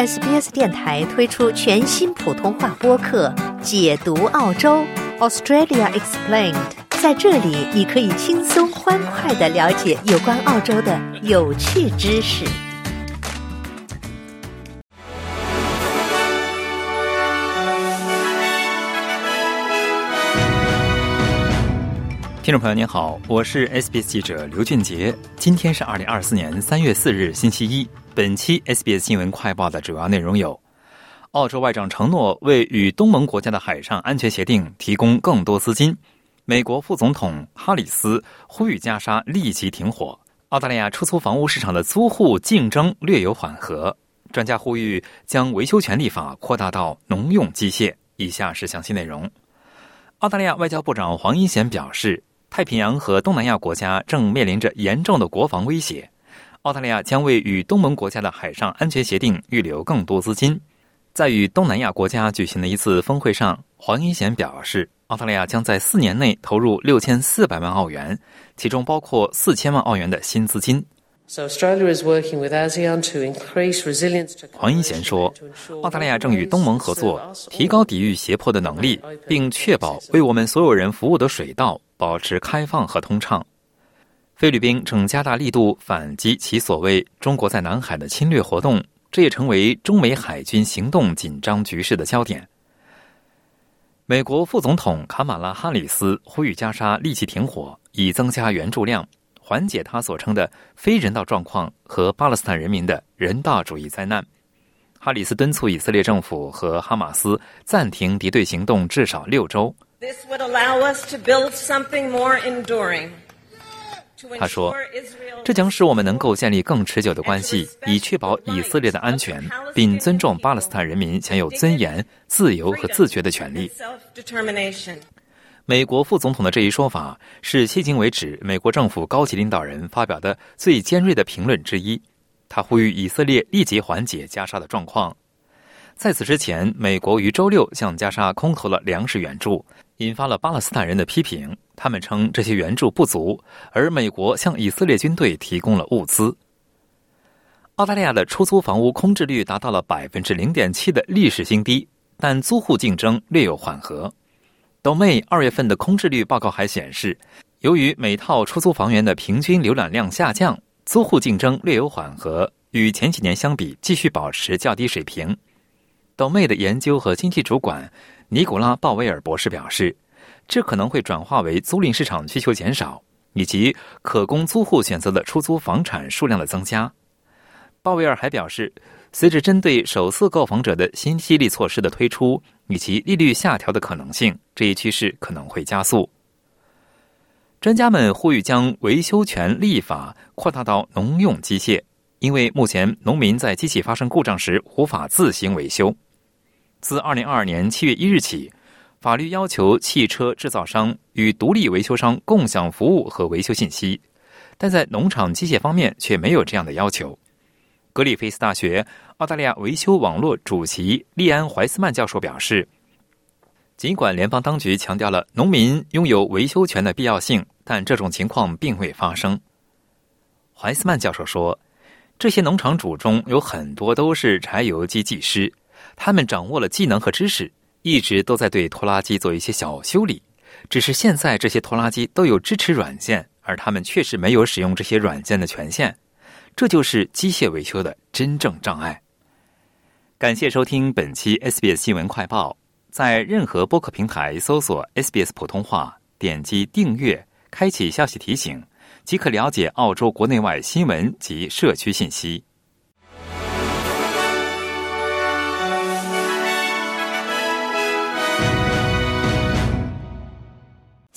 SBS 电台推出全新普通话播客《解读澳洲 Australia Explained》。在这里，你可以轻松欢快的了解有关澳洲的有趣知识。听众朋友您好，我是 SBS 记者刘俊杰。今天是二零二四年三月四日，星期一。本期 SBS 新闻快报的主要内容有：澳洲外长承诺为与东盟国家的海上安全协定提供更多资金；美国副总统哈里斯呼吁加沙立即停火；澳大利亚出租房屋市场的租户竞争略有缓和；专家呼吁将维修权立法扩大到农用机械。以下是详细内容。澳大利亚外交部长黄英贤表示，太平洋和东南亚国家正面临着严重的国防威胁。澳大利亚将为与东盟国家的海上安全协定预留更多资金。在与东南亚国家举行的一次峰会上，黄英贤表示，澳大利亚将在四年内投入六千四百万澳元，其中包括四千万澳元的新资金。黄英贤说，澳大利亚正与东盟合作，提高抵御胁迫的能力，并确保为我们所有人服务的水道保持开放和通畅。菲律宾正加大力度反击其所谓中国在南海的侵略活动，这也成为中美海军行动紧张局势的焦点。美国副总统卡马拉·哈里斯呼吁加沙立即停火，以增加援助量，缓解他所称的非人道状况和巴勒斯坦人民的人道主义灾难。哈里斯敦促以色列政府和哈马斯暂停敌对行动至少六周。他说：“这将使我们能够建立更持久的关系，以确保以色列的安全，并尊重巴勒斯坦人民享有尊严、自由和自觉的权利。”美国副总统的这一说法是迄今为止美国政府高级领导人发表的最尖锐的评论之一。他呼吁以色列立即缓解加沙的状况。在此之前，美国于周六向加沙空投了粮食援助，引发了巴勒斯坦人的批评。他们称这些援助不足，而美国向以色列军队提供了物资。澳大利亚的出租房屋空置率达到了百分之零点七的历史新低，但租户竞争略有缓和。斗妹二月份的空置率报告还显示，由于每套出租房源的平均浏览量下降，租户竞争略有缓和，与前几年相比继续保持较低水平。斗妹的研究和经济主管尼古拉·鲍威尔博士表示，这可能会转化为租赁市场需求减少，以及可供租户选择的出租房产数量的增加。鲍威尔还表示，随着针对首次购房者的新激励措施的推出，以及利率下调的可能性，这一趋势可能会加速。专家们呼吁将维修权立法扩大到农用机械，因为目前农民在机器发生故障时无法自行维修。自二零二二年七月一日起，法律要求汽车制造商与独立维修商共享服务和维修信息，但在农场机械方面却没有这样的要求。格里菲斯大学澳大利亚维修网络主席利安·怀斯曼教授表示，尽管联邦当局强调了农民拥有维修权的必要性，但这种情况并未发生。怀斯曼教授说，这些农场主中有很多都是柴油机技师。他们掌握了技能和知识，一直都在对拖拉机做一些小修理。只是现在这些拖拉机都有支持软件，而他们确实没有使用这些软件的权限。这就是机械维修的真正障碍。感谢收听本期 SBS 新闻快报，在任何播客平台搜索 SBS 普通话，点击订阅，开启消息提醒，即可了解澳洲国内外新闻及社区信息。